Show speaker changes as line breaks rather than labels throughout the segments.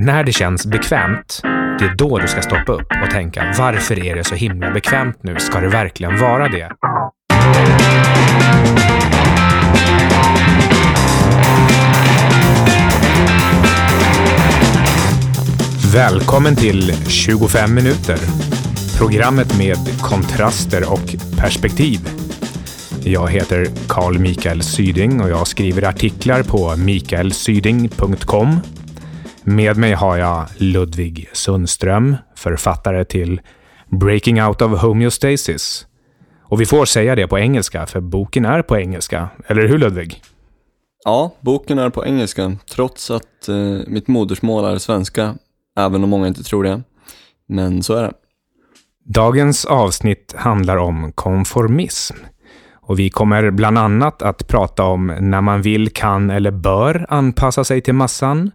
När det känns bekvämt, det är då du ska stoppa upp och tänka varför är det så himla bekvämt nu? Ska det verkligen vara det? Välkommen till 25 minuter. Programmet med kontraster och perspektiv. Jag heter Carl Mikael Syding och jag skriver artiklar på mikaelsyding.com. Med mig har jag Ludvig Sundström, författare till Breaking Out of Homeostasis. Och vi får säga det på engelska, för boken är på engelska. Eller hur Ludvig?
Ja, boken är på engelska, trots att eh, mitt modersmål är svenska, även om många inte tror det. Men så är det.
Dagens avsnitt handlar om konformism. Och vi kommer bland annat att prata om när man vill, kan eller bör anpassa sig till massan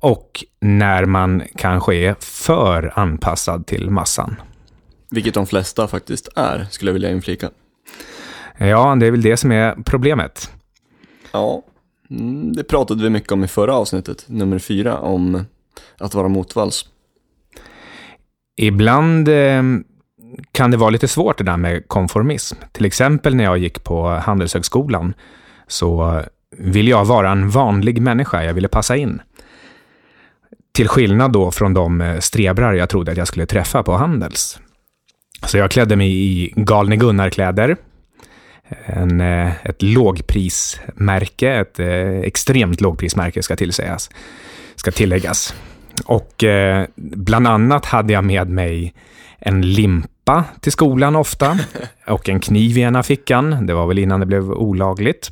och när man kanske är för anpassad till massan.
Vilket de flesta faktiskt är, skulle jag vilja inflika.
Ja, det är väl det som är problemet.
Ja, mm, det pratade vi mycket om i förra avsnittet, nummer fyra, om att vara motvalls.
Ibland eh, kan det vara lite svårt det där med konformism. Till exempel när jag gick på Handelshögskolan så ville jag vara en vanlig människa, jag ville passa in. Till skillnad då från de eh, strebrar jag trodde att jag skulle träffa på Handels. Så jag klädde mig i Galne Gunnar-kläder. En, eh, ett lågprismärke, ett eh, extremt lågprismärke ska tillsägas, ska tilläggas. Och bland annat hade jag med mig en limpa till skolan ofta och en kniv i ena fickan. Det var väl innan det blev olagligt.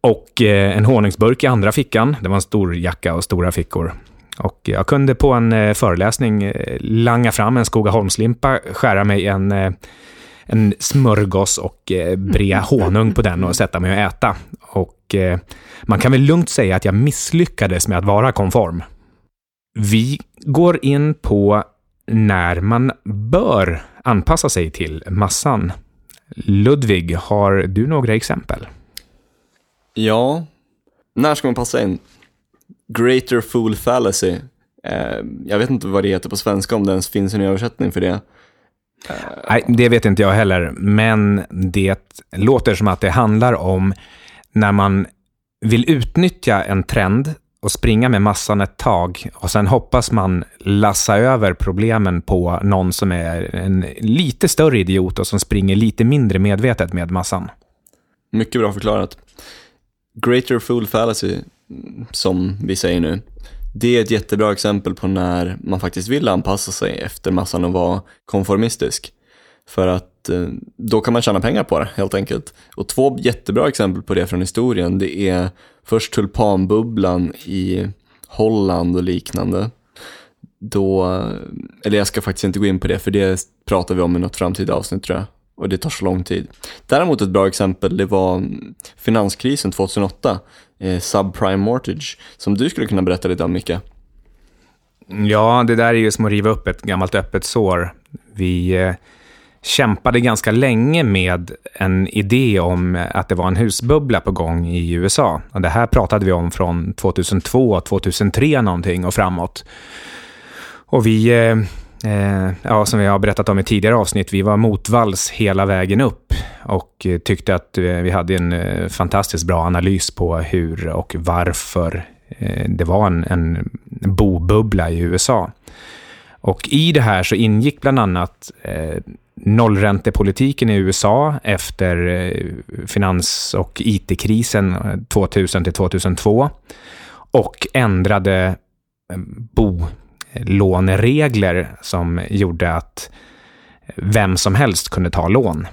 Och en honungsburk i andra fickan. Det var en stor jacka och stora fickor. Och jag kunde på en eh, föreläsning eh, langa fram en Skogaholmslimpa, skära mig en, eh, en smörgås och bre honung på den och sätta mig och äta. Och man kan väl lugnt säga att jag misslyckades med att vara konform. Vi går in på när man bör anpassa sig till massan. Ludvig, har du några exempel?
Ja, när ska man passa in? Greater Fool Fallacy. Eh, jag vet inte vad det heter på svenska, om det ens finns en översättning för det.
Eh, Nej, det vet inte jag heller, men det låter som att det handlar om när man vill utnyttja en trend och springa med massan ett tag och sen hoppas man lassa över problemen på någon som är en lite större idiot och som springer lite mindre medvetet med massan.
Mycket bra förklarat. Greater Fool Fallacy som vi säger nu, det är ett jättebra exempel på när man faktiskt vill anpassa sig efter massan och vara konformistisk. För att eh, då kan man tjäna pengar på det helt enkelt. Och två jättebra exempel på det från historien, det är först tulpanbubblan i Holland och liknande. Då, eh, eller jag ska faktiskt inte gå in på det, för det pratar vi om i något framtida avsnitt tror jag. Och det tar så lång tid. Däremot ett bra exempel, det var mm, finanskrisen 2008 eh, subprime mortgage, som du skulle kunna berätta lite om, Micke.
Ja, det där är ju som att riva upp ett gammalt öppet sår. Vi eh, kämpade ganska länge med en idé om eh, att det var en husbubbla på gång i USA. Och det här pratade vi om från 2002, 2003 någonting och framåt. Och vi eh, Eh, ja, som vi har berättat om i tidigare avsnitt, vi var motvalls hela vägen upp och eh, tyckte att eh, vi hade en eh, fantastiskt bra analys på hur och varför det var en, en bobubbla i USA. Och i det här så ingick bland annat eh, nollräntepolitiken i USA efter eh, finans och IT-krisen 2000 till 2002 och ändrade bolåneregler som gjorde att vem som helst kunde ta lån.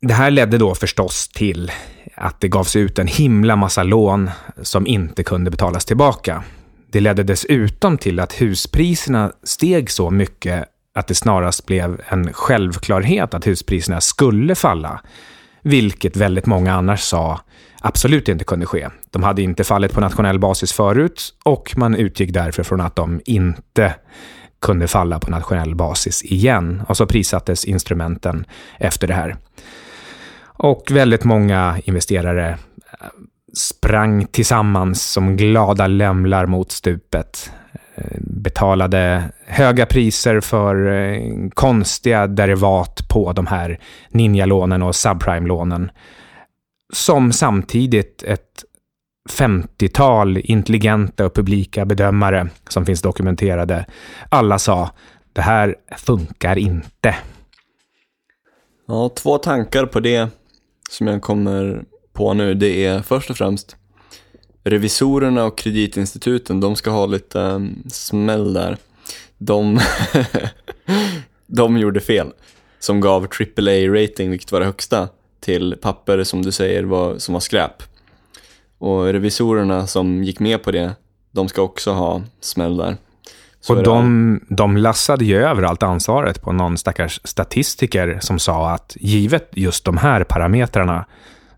Det här ledde då förstås till att det gavs ut en himla massa lån som inte kunde betalas tillbaka. Det ledde dessutom till att huspriserna steg så mycket att det snarast blev en självklarhet att huspriserna skulle falla. Vilket väldigt många annars sa absolut inte kunde ske. De hade inte fallit på nationell basis förut och man utgick därför från att de inte kunde falla på nationell basis igen. Och så prissattes instrumenten efter det här. Och väldigt många investerare eh, sprang tillsammans som glada lämlar mot stupet. Eh, betalade höga priser för eh, konstiga derivat på de här ninjalånen och subprime-lånen. Som samtidigt ett 50-tal intelligenta och publika bedömare som finns dokumenterade. Alla sa, det här funkar inte.
Ja, två tankar på det som jag kommer på nu, det är först och främst revisorerna och kreditinstituten, de ska ha lite um, smäll där. De, de gjorde fel, som gav AAA-rating, vilket var det högsta, till papper som du säger var, som var skräp. Och revisorerna som gick med på det, de ska också ha smäll där.
Så och de, de lassade ju över allt ansvaret på någon stackars statistiker som sa att givet just de här parametrarna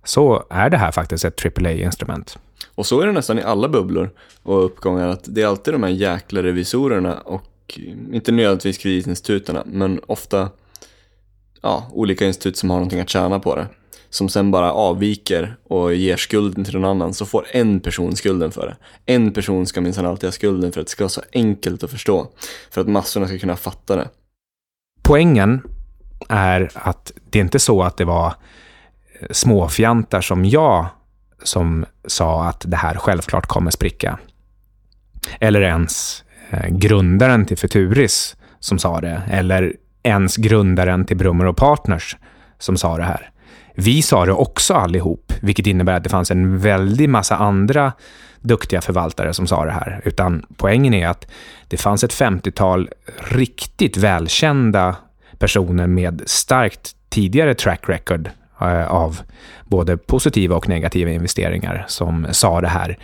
så är det här faktiskt ett AAA-instrument.
Och så är det nästan i alla bubblor och uppgångar, att det är alltid de här jäkla revisorerna och inte nödvändigtvis kreditinstituten, men ofta ja, olika institut som har någonting att tjäna på det som sen bara avviker och ger skulden till någon annan så får en person skulden för det. En person ska minsann alltid ha skulden för att det ska vara så enkelt att förstå. För att massorna ska kunna fatta det.
Poängen är att det är inte så att det var eh, småfjantar som jag som sa att det här självklart kommer spricka. Eller ens eh, grundaren till Futuris som sa det. Eller ens grundaren till Brummer och Partners som sa det här. Vi sa det också allihop, vilket innebär att det fanns en väldig massa andra duktiga förvaltare som sa det här. Utan poängen är att det fanns ett 50-tal riktigt välkända personer med starkt tidigare track record eh, av både positiva och negativa investeringar som sa det här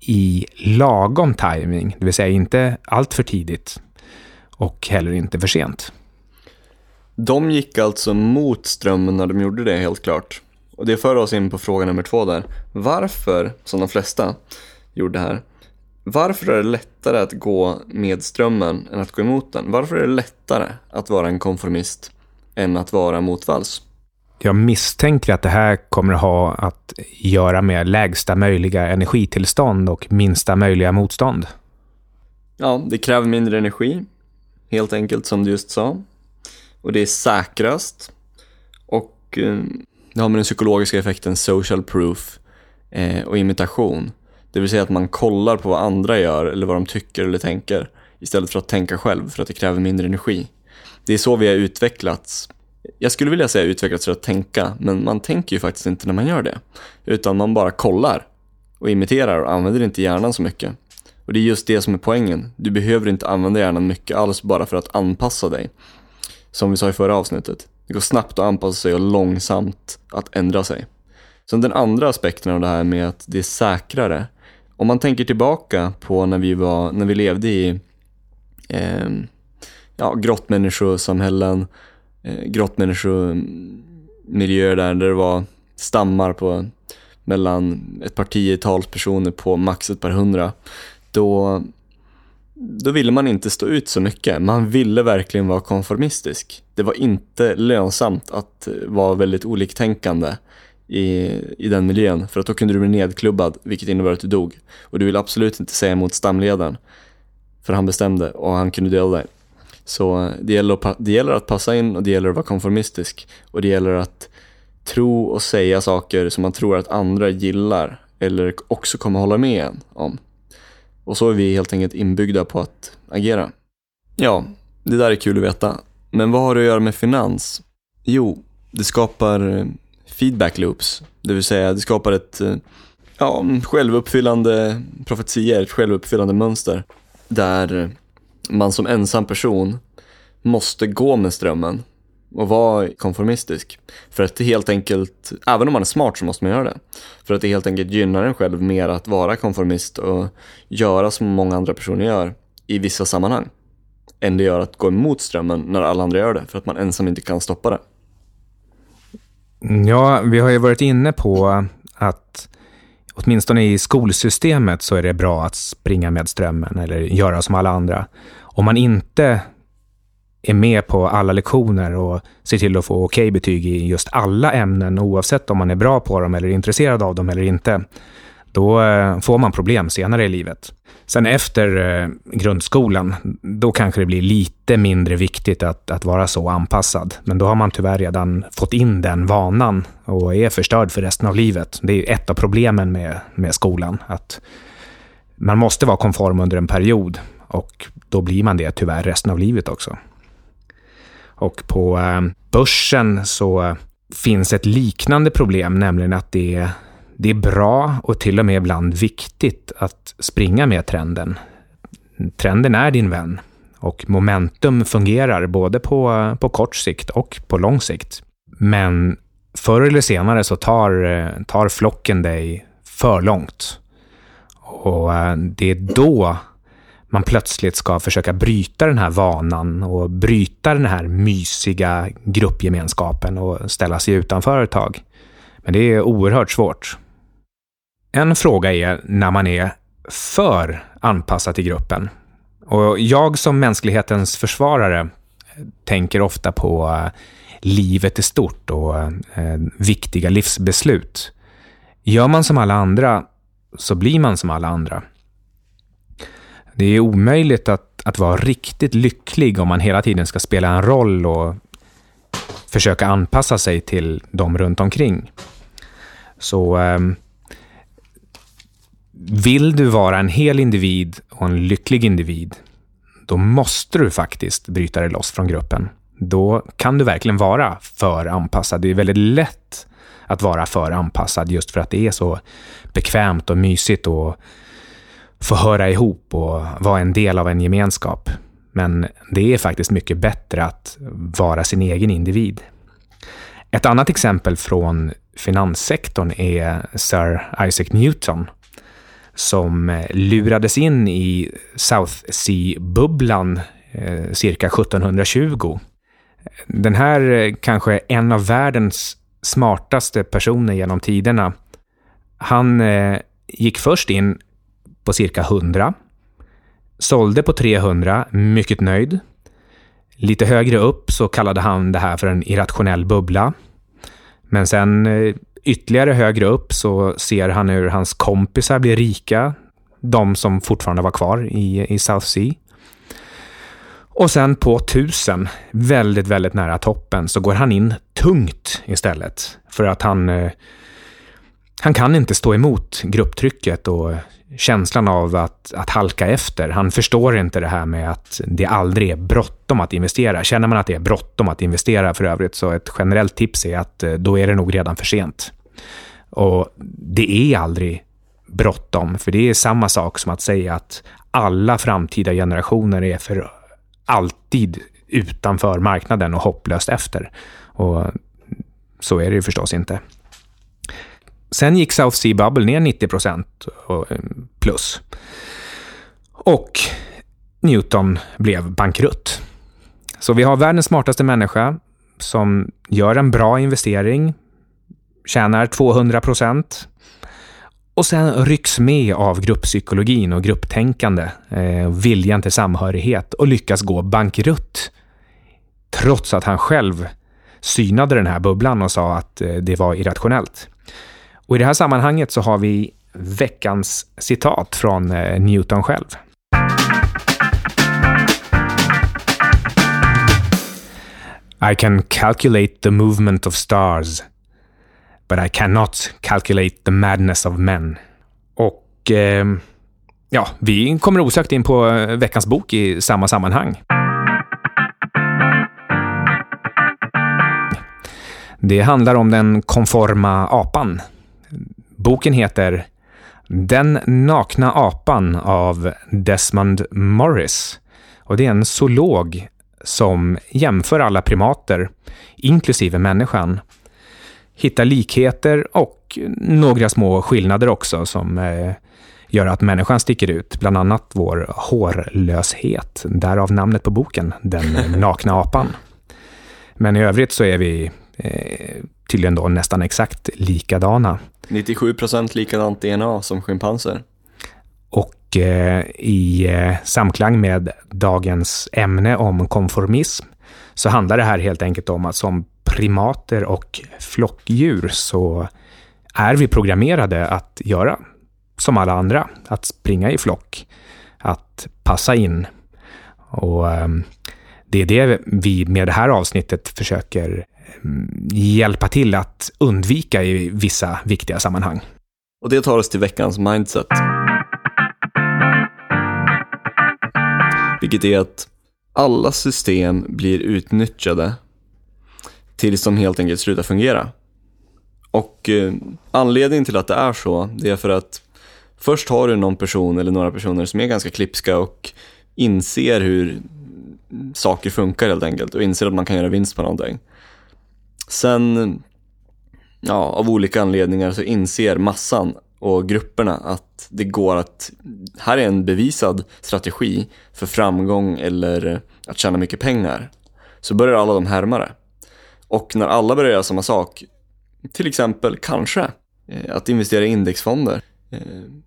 i lagom timing, det vill säga inte allt för tidigt och heller inte för sent.
De gick alltså mot strömmen när de gjorde det helt klart. Och det för oss in på fråga nummer två där. Varför, som de flesta gjorde här, varför är det lättare att gå med strömmen än att gå emot den? Varför är det lättare att vara en konformist än att vara motvalls?
Jag misstänker att det här kommer att ha att göra med lägsta möjliga energitillstånd och minsta möjliga motstånd.
Ja, det kräver mindre energi, helt enkelt som du just sa och det är säkrast och eh, det har med den psykologiska effekten social proof eh, och imitation. Det vill säga att man kollar på vad andra gör eller vad de tycker eller tänker istället för att tänka själv för att det kräver mindre energi. Det är så vi har utvecklats. Jag skulle vilja säga utvecklats för att tänka, men man tänker ju faktiskt inte när man gör det. Utan man bara kollar och imiterar och använder inte hjärnan så mycket. Och det är just det som är poängen. Du behöver inte använda hjärnan mycket alls bara för att anpassa dig som vi sa i förra avsnittet. Det går snabbt att anpassa sig och långsamt att ändra sig. Sen den andra aspekten av det här med att det är säkrare. Om man tänker tillbaka på när vi, var, när vi levde i eh, ja, grottmänniskosamhällen, eh, grottmänniskomiljöer där, där det var stammar på mellan ett par tiotals personer på max ett par hundra. Då då ville man inte stå ut så mycket. Man ville verkligen vara konformistisk. Det var inte lönsamt att eh, vara väldigt oliktänkande i, i den miljön, för att då kunde du bli nedklubbad, vilket innebar att du dog. Och du ville absolut inte säga emot stamledaren, för han bestämde och han kunde döda dig. Så eh, det gäller, att, det gäller att passa in och det gäller att vara konformistisk. Och det gäller att tro och säga saker som man tror att andra gillar eller också kommer hålla med en om. Och så är vi helt enkelt inbyggda på att agera. Ja, det där är kul att veta. Men vad har det att göra med finans? Jo, det skapar eh, feedback loops. Det vill säga, det skapar ett eh, ja, självuppfyllande profetia, ett självuppfyllande mönster. Där man som ensam person måste gå med strömmen och vara konformistisk. För att det helt enkelt, även om man är smart så måste man göra det. För att det helt enkelt gynnar en själv mer att vara konformist och göra som många andra personer gör i vissa sammanhang. Än det gör att gå emot strömmen när alla andra gör det, för att man ensam inte kan stoppa det.
Mm, ja, vi har ju varit inne på att åtminstone i skolsystemet så är det bra att springa med strömmen eller göra som alla andra. Om man inte är med på alla lektioner och ser till att få okej betyg i just alla ämnen, oavsett om man är bra på dem eller intresserad av dem eller inte, då eh, får man problem senare i livet. Sen efter eh, grundskolan, då kanske det blir lite mindre viktigt att, att vara så anpassad. Men då har man tyvärr redan fått in den vanan och är förstörd för resten av livet. Det är ett av problemen med, med skolan, att man måste vara konform under en period och då blir man det tyvärr resten av livet också. Och på eh, börsen så eh, finns ett liknande problem, nämligen att det det är bra och till och med ibland viktigt att springa med trenden. Trenden är din vän och momentum fungerar både på, eh, på kort sikt och på lång sikt. Men förr eller senare så tar, tar flocken dig för långt. Och det är då man plötsligt ska försöka bryta den här vanan och bryta den här mysiga gruppgemenskapen och ställa sig utanför ett tag. Men det är oerhört svårt. En fråga är när man är för anpassad till gruppen. Och jag som mänsklighetens försvarare tänker ofta på eh, livet i stort och eh, viktiga livsbeslut. Gör man som alla andra så blir man som alla andra. Det är omöjligt att, att vara riktigt lycklig om man hela tiden ska spela en roll och försöka anpassa sig till de runt omkring. Så eh, vill du vara en hel individ och en lycklig individ, då måste du faktiskt bryta dig loss från gruppen. Då kan du verkligen vara för anpassad. Det är väldigt lätt att vara för anpassad just för att det är så bekvämt och mysigt och få höra ihop och vara en del av en gemenskap. Men det är faktiskt mycket bättre att vara sin egen individ. Ett annat exempel från finanssektorn är Sir Isaac Newton som lurades in i South Sea-bubblan eh, cirka 1720. Den här eh, kanske en av världens smartaste personer genom tiderna. Han eh, gick först in på cirka 100, sålde på 300, mycket nöjd. Lite högre upp så kallade han det här för en irrationell bubbla. Men sen eh, Ytterligare högre upp så ser han hur hans kompisar blir rika, de som fortfarande var kvar i, i South Sea. Och sen på 1000, väldigt, väldigt nära toppen, så går han in tungt istället. För att han, eh, han kan inte stå emot grupptrycket och känslan av att, att halka efter. Han förstår inte det här med att det aldrig är bråttom att investera. Känner man att det är bråttom att investera för övrigt, så ett generellt tips är att eh, då är det nog redan för sent. Och det är aldrig bråttom, för det är samma sak som att säga att alla framtida generationer är för alltid utanför marknaden och hopplöst efter. Och så är det ju förstås inte. Sen gick South Sea Bubble ner 90 procent eh, plus. Och Newton blev bankrutt. Så vi har världens smartaste människa som gör en bra investering tjänar 200 procent och sen rycks med av grupppsykologin och grupptänkande, eh, viljan till samhörighet och lyckas gå bankrutt. Trots att han själv synade den här bubblan och sa att eh, det var irrationellt. Och I det här sammanhanget så har vi veckans citat från eh, Newton själv. I can calculate the movement of stars But I cannot calculate the madness of men. Och eh, ja, vi kommer osökt in på eh, veckans bok i samma sammanhang. Det handlar om den konforma apan. Boken heter Den nakna apan av Desmond Morris. Och det är en zoolog som jämför alla primater, inklusive människan, hittar likheter och några små skillnader också som eh, gör att människan sticker ut. Bland annat vår hårlöshet, därav namnet på boken, Den nakna apan. Men i övrigt så är vi eh, tydligen då nästan exakt likadana.
97 procent likadant DNA som schimpanser.
Och eh, i eh, samklang med dagens ämne om konformism så handlar det här helt enkelt om att som primater och flockdjur så är vi programmerade att göra som alla andra, att springa i flock, att passa in. Och eh, det är det vi med det här avsnittet försöker hjälpa till att undvika i vissa viktiga sammanhang.
Och det tar oss till veckans mindset. Vilket är att alla system blir utnyttjade tills de helt enkelt slutar fungera. Och eh, anledningen till att det är så, det är för att först har du någon person eller några personer som är ganska klipska och inser hur saker funkar helt enkelt och inser att man kan göra vinst på någonting. Sen, ja, av olika anledningar så inser massan och grupperna att det går att, här är en bevisad strategi för framgång eller att tjäna mycket pengar. Så börjar alla de härma det. Och när alla börjar göra samma sak, till exempel kanske eh, att investera i indexfonder, eh,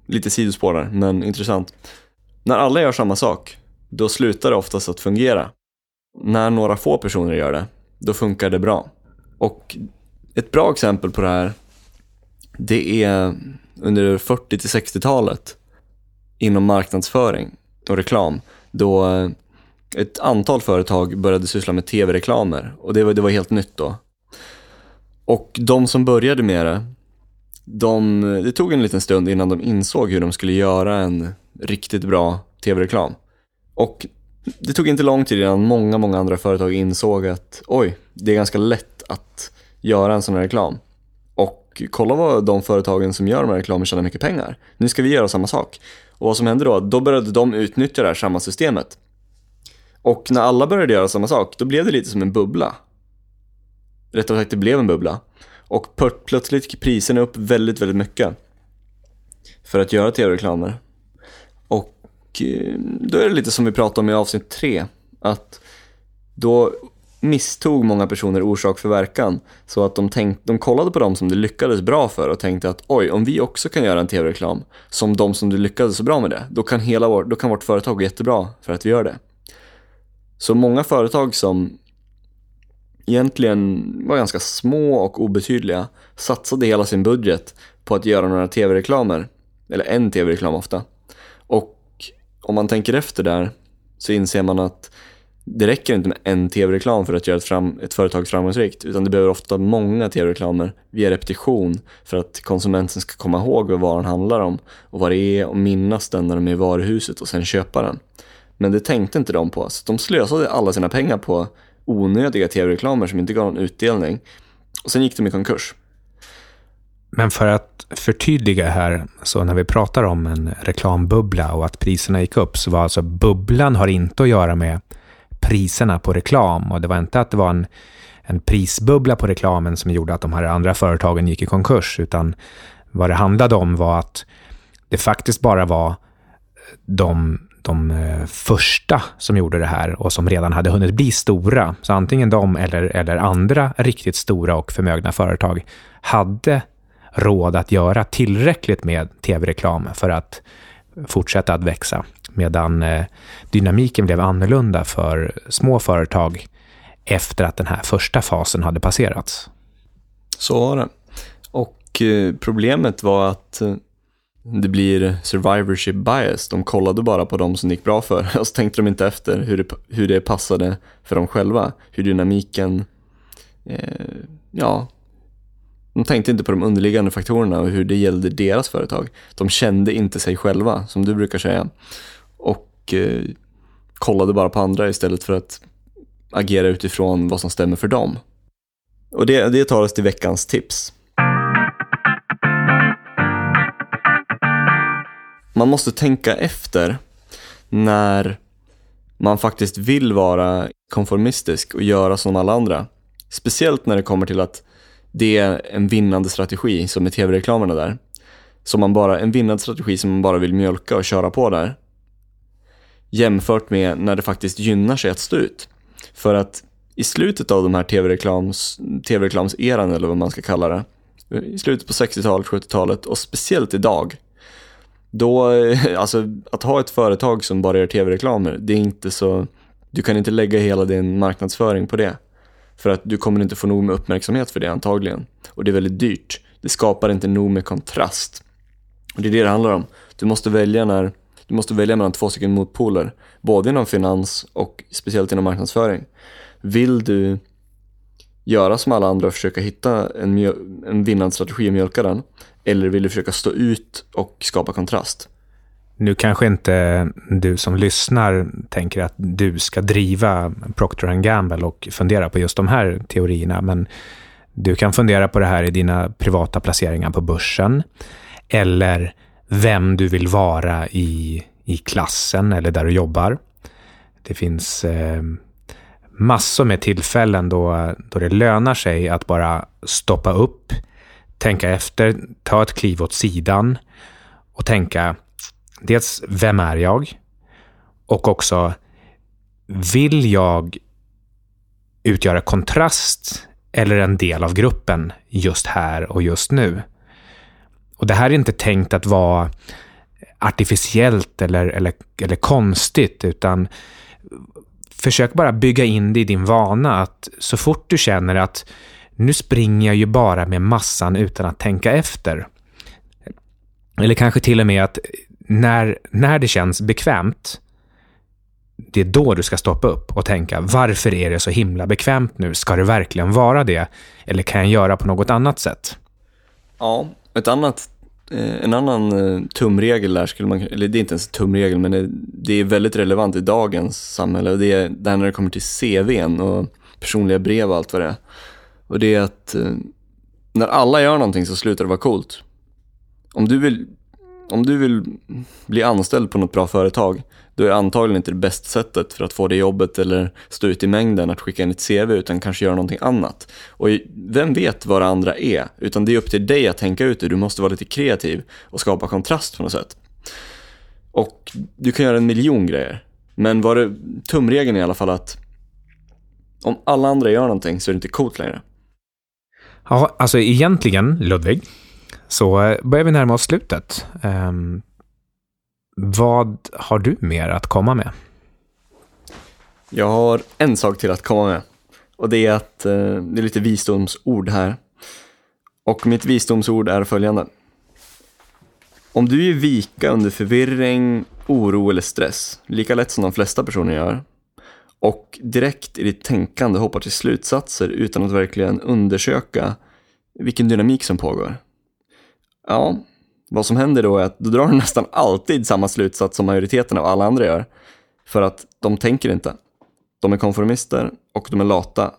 lite sidospår där, men intressant. När alla gör samma sak, då slutar det oftast att fungera. När några få personer gör det, då funkar det bra. Och ett bra exempel på det här, det är under 40 till 60-talet inom marknadsföring och reklam, då eh, ett antal företag började syssla med tv-reklamer och det var, det var helt nytt då. Och de som började med det, de, det tog en liten stund innan de insåg hur de skulle göra en riktigt bra tv-reklam. Och det tog inte lång tid innan många, många andra företag insåg att oj, det är ganska lätt att göra en sån här reklam. Och kolla vad de företagen som gör de här reklamen tjänar mycket pengar. Nu ska vi göra samma sak. Och vad som hände då? Då började de utnyttja det här samma systemet. Och när alla började göra samma sak, då blev det lite som en bubbla. Rättare sagt, det blev en bubbla. Och plötsligt gick priserna upp väldigt, väldigt mycket. För att göra tv-reklamer. Och eh, då är det lite som vi pratade om i avsnitt tre. Att då misstog många personer orsak för verkan. Så att de, tänkt, de kollade på dem som det lyckades bra för och tänkte att oj, om vi också kan göra en tv-reklam som de som det lyckades så bra med det, då kan, hela vår, då kan vårt företag gå jättebra för att vi gör det. Så många företag som egentligen var ganska små och obetydliga satsade hela sin budget på att göra några tv-reklamer, eller en tv-reklam ofta. Och om man tänker efter där så inser man att det räcker inte med en tv-reklam för att göra ett, fram, ett företag framgångsrikt, utan det behöver ofta många tv-reklamer via repetition för att konsumenten ska komma ihåg vad varan handlar om och vad det är och minnas den när de är i varuhuset och sen köpa den. Men det tänkte inte de på, så de slösade alla sina pengar på onödiga tv-reklamer som inte gav någon utdelning. Och sen gick de i konkurs.
Men för att förtydliga här, så när vi pratar om en reklambubbla och att priserna gick upp, så var alltså bubblan har inte att göra med priserna på reklam och det var inte att det var en, en prisbubbla på reklamen som gjorde att de här andra företagen gick i konkurs, utan vad det handlade om var att det faktiskt bara var eh, de de eh, första som gjorde det här och som redan hade hunnit bli stora. Så antingen de eller, eller andra riktigt stora och förmögna företag hade råd att göra tillräckligt med tv-reklam för att fortsätta att växa. Medan eh, dynamiken blev annorlunda för små företag efter att den här första fasen hade passerats.
Så var det. Och eh, problemet var att eh, det blir survivorship bias. De kollade bara på de som det gick bra för och så tänkte de inte efter hur det, hur det passade för dem själva. Hur dynamiken, eh, ja, de tänkte inte på de underliggande faktorerna och hur det gällde deras företag. De kände inte sig själva, som du brukar säga. Och eh, kollade bara på andra istället för att agera utifrån vad som stämmer för dem. Och det, det tar oss till veckans tips. man måste tänka efter när man faktiskt vill vara konformistisk och göra som alla andra. Speciellt när det kommer till att det är en vinnande strategi som är tv-reklamerna där. Som man bara, en vinnande strategi som man bara vill mjölka och köra på där. Jämfört med när det faktiskt gynnar sig att stå ut. För att i slutet av de här tv-reklams, tv-reklamseran eller vad man ska kalla det. I slutet på 60-talet, 70-talet och speciellt idag då, alltså att ha ett företag som bara gör tv-reklamer, det är inte så, du kan inte lägga hela din marknadsföring på det. För att du kommer inte få nog med uppmärksamhet för det antagligen. Och det är väldigt dyrt. Det skapar inte nog med kontrast. Och det är det det handlar om. Du måste välja när du måste välja mellan två stycken motpoler, både inom finans och speciellt inom marknadsföring. Vill du göra som alla andra och försöka hitta en, en vinnande strategi och mjölka den? Eller vill du försöka stå ut och skapa kontrast?
Nu kanske inte du som lyssnar tänker att du ska driva Procter Gamble och fundera på just de här teorierna, men du kan fundera på det här i dina privata placeringar på börsen eller vem du vill vara i, i klassen eller där du jobbar. Det finns eh, massor med tillfällen då, då det lönar sig att bara stoppa upp, tänka efter, ta ett kliv åt sidan och tänka dels vem är jag? Och också vill jag utgöra kontrast eller en del av gruppen just här och just nu? Och det här är inte tänkt att vara artificiellt eller, eller, eller konstigt, utan försök bara bygga in det i din vana att så fort du känner att nu springer jag ju bara med massan utan att tänka efter. Eller kanske till och med att när, när det känns bekvämt, det är då du ska stoppa upp och tänka varför är det så himla bekvämt nu? Ska det verkligen vara det? Eller kan jag göra på något annat sätt?
Ja, ett annat, eh, en annan eh, tumregel där skulle man, eller det är inte ens en tumregel, men det, det är väldigt relevant i dagens samhälle och det är där när det kommer till CVn och personliga brev och allt vad det är. Och det är att eh, när alla gör någonting så slutar det vara coolt. Om du vill, om du vill bli anställd på något bra företag, då är antagligen inte det bästa sättet för att få det jobbet eller stå ut i mängden att skicka in ett CV utan kanske göra någonting annat. Och vem vet vad det andra är? Utan det är upp till dig att tänka ut det. Du måste vara lite kreativ och skapa kontrast på något sätt. Och du kan göra en miljon grejer. Men var det tumregeln i alla fall att om alla andra gör någonting så är det inte coolt längre.
Ja, alltså egentligen, Ludvig, så eh, börjar vi närma oss slutet. Um, vad har du mer att komma med?
Jag har en sak till att komma med. Och det är att eh, det är lite visdomsord här. Och mitt visdomsord är följande. Om du ger vika under förvirring, oro eller stress, lika lätt som de flesta personer gör, och direkt i ditt tänkande hoppar till slutsatser utan att verkligen undersöka vilken dynamik som pågår. Ja, vad som händer då är att du drar nästan alltid samma slutsats som majoriteten av alla andra gör. För att de tänker inte. De är konformister och de är lata.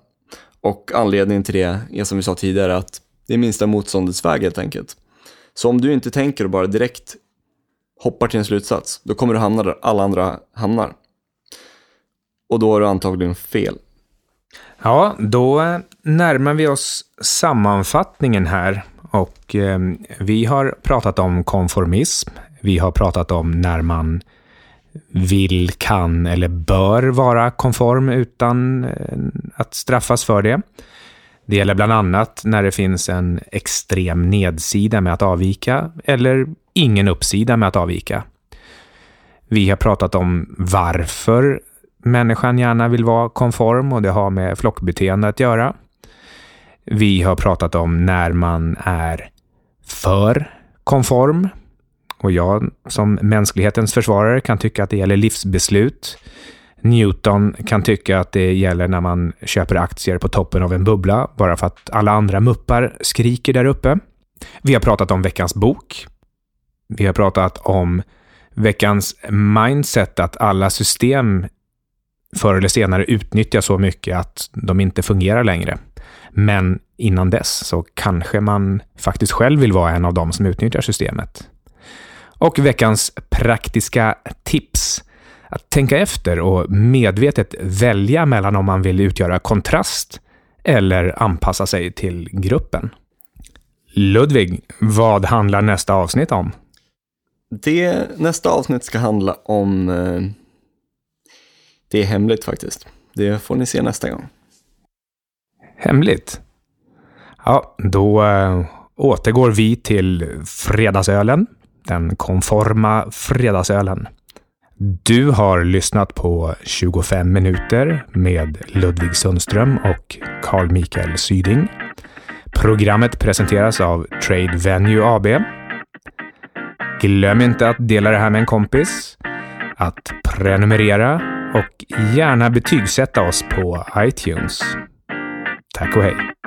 Och anledningen till det är som vi sa tidigare att det är minsta motståndets väg helt enkelt. Så om du inte tänker och bara direkt hoppar till en slutsats, då kommer du hamna där alla andra hamnar. Och då har du antagligen fel.
Ja, då närmar vi oss sammanfattningen här och eh, vi har pratat om konformism. Vi har pratat om när man vill, kan eller bör vara konform utan eh, att straffas för det. Det gäller bland annat när det finns en extrem nedsida med att avvika eller ingen uppsida med att avvika. Vi har pratat om varför människan gärna vill vara konform och det har med flockbeteende att göra. Vi har pratat om när man är för konform. Och jag som mänsklighetens försvarare kan tycka att det gäller livsbeslut. Newton kan tycka att det gäller när man köper aktier på toppen av en bubbla bara för att alla andra muppar skriker där uppe. Vi har pratat om veckans bok. Vi har pratat om veckans mindset, att alla system förr eller senare utnyttjas så mycket att de inte fungerar längre. Men innan dess så kanske man faktiskt själv vill vara en av dem som utnyttjar systemet. Och veckans praktiska tips. Att tänka efter och medvetet välja mellan om man vill utgöra kontrast eller anpassa sig till gruppen. Ludvig, vad handlar nästa avsnitt om?
Det, nästa avsnitt ska handla om... Eh, det är hemligt faktiskt. Det får ni se nästa gång.
Hemligt? Ja, då äh, återgår vi till fredagsölen. Den konforma fredagsölen. Du har lyssnat på 25 minuter med Ludvig Sundström och Carl Mikael Syding. Programmet presenteras av Trade Venue AB. Glöm inte att dela det här med en kompis, att prenumerera och gärna betygsätta oss på iTunes. Tack och hej!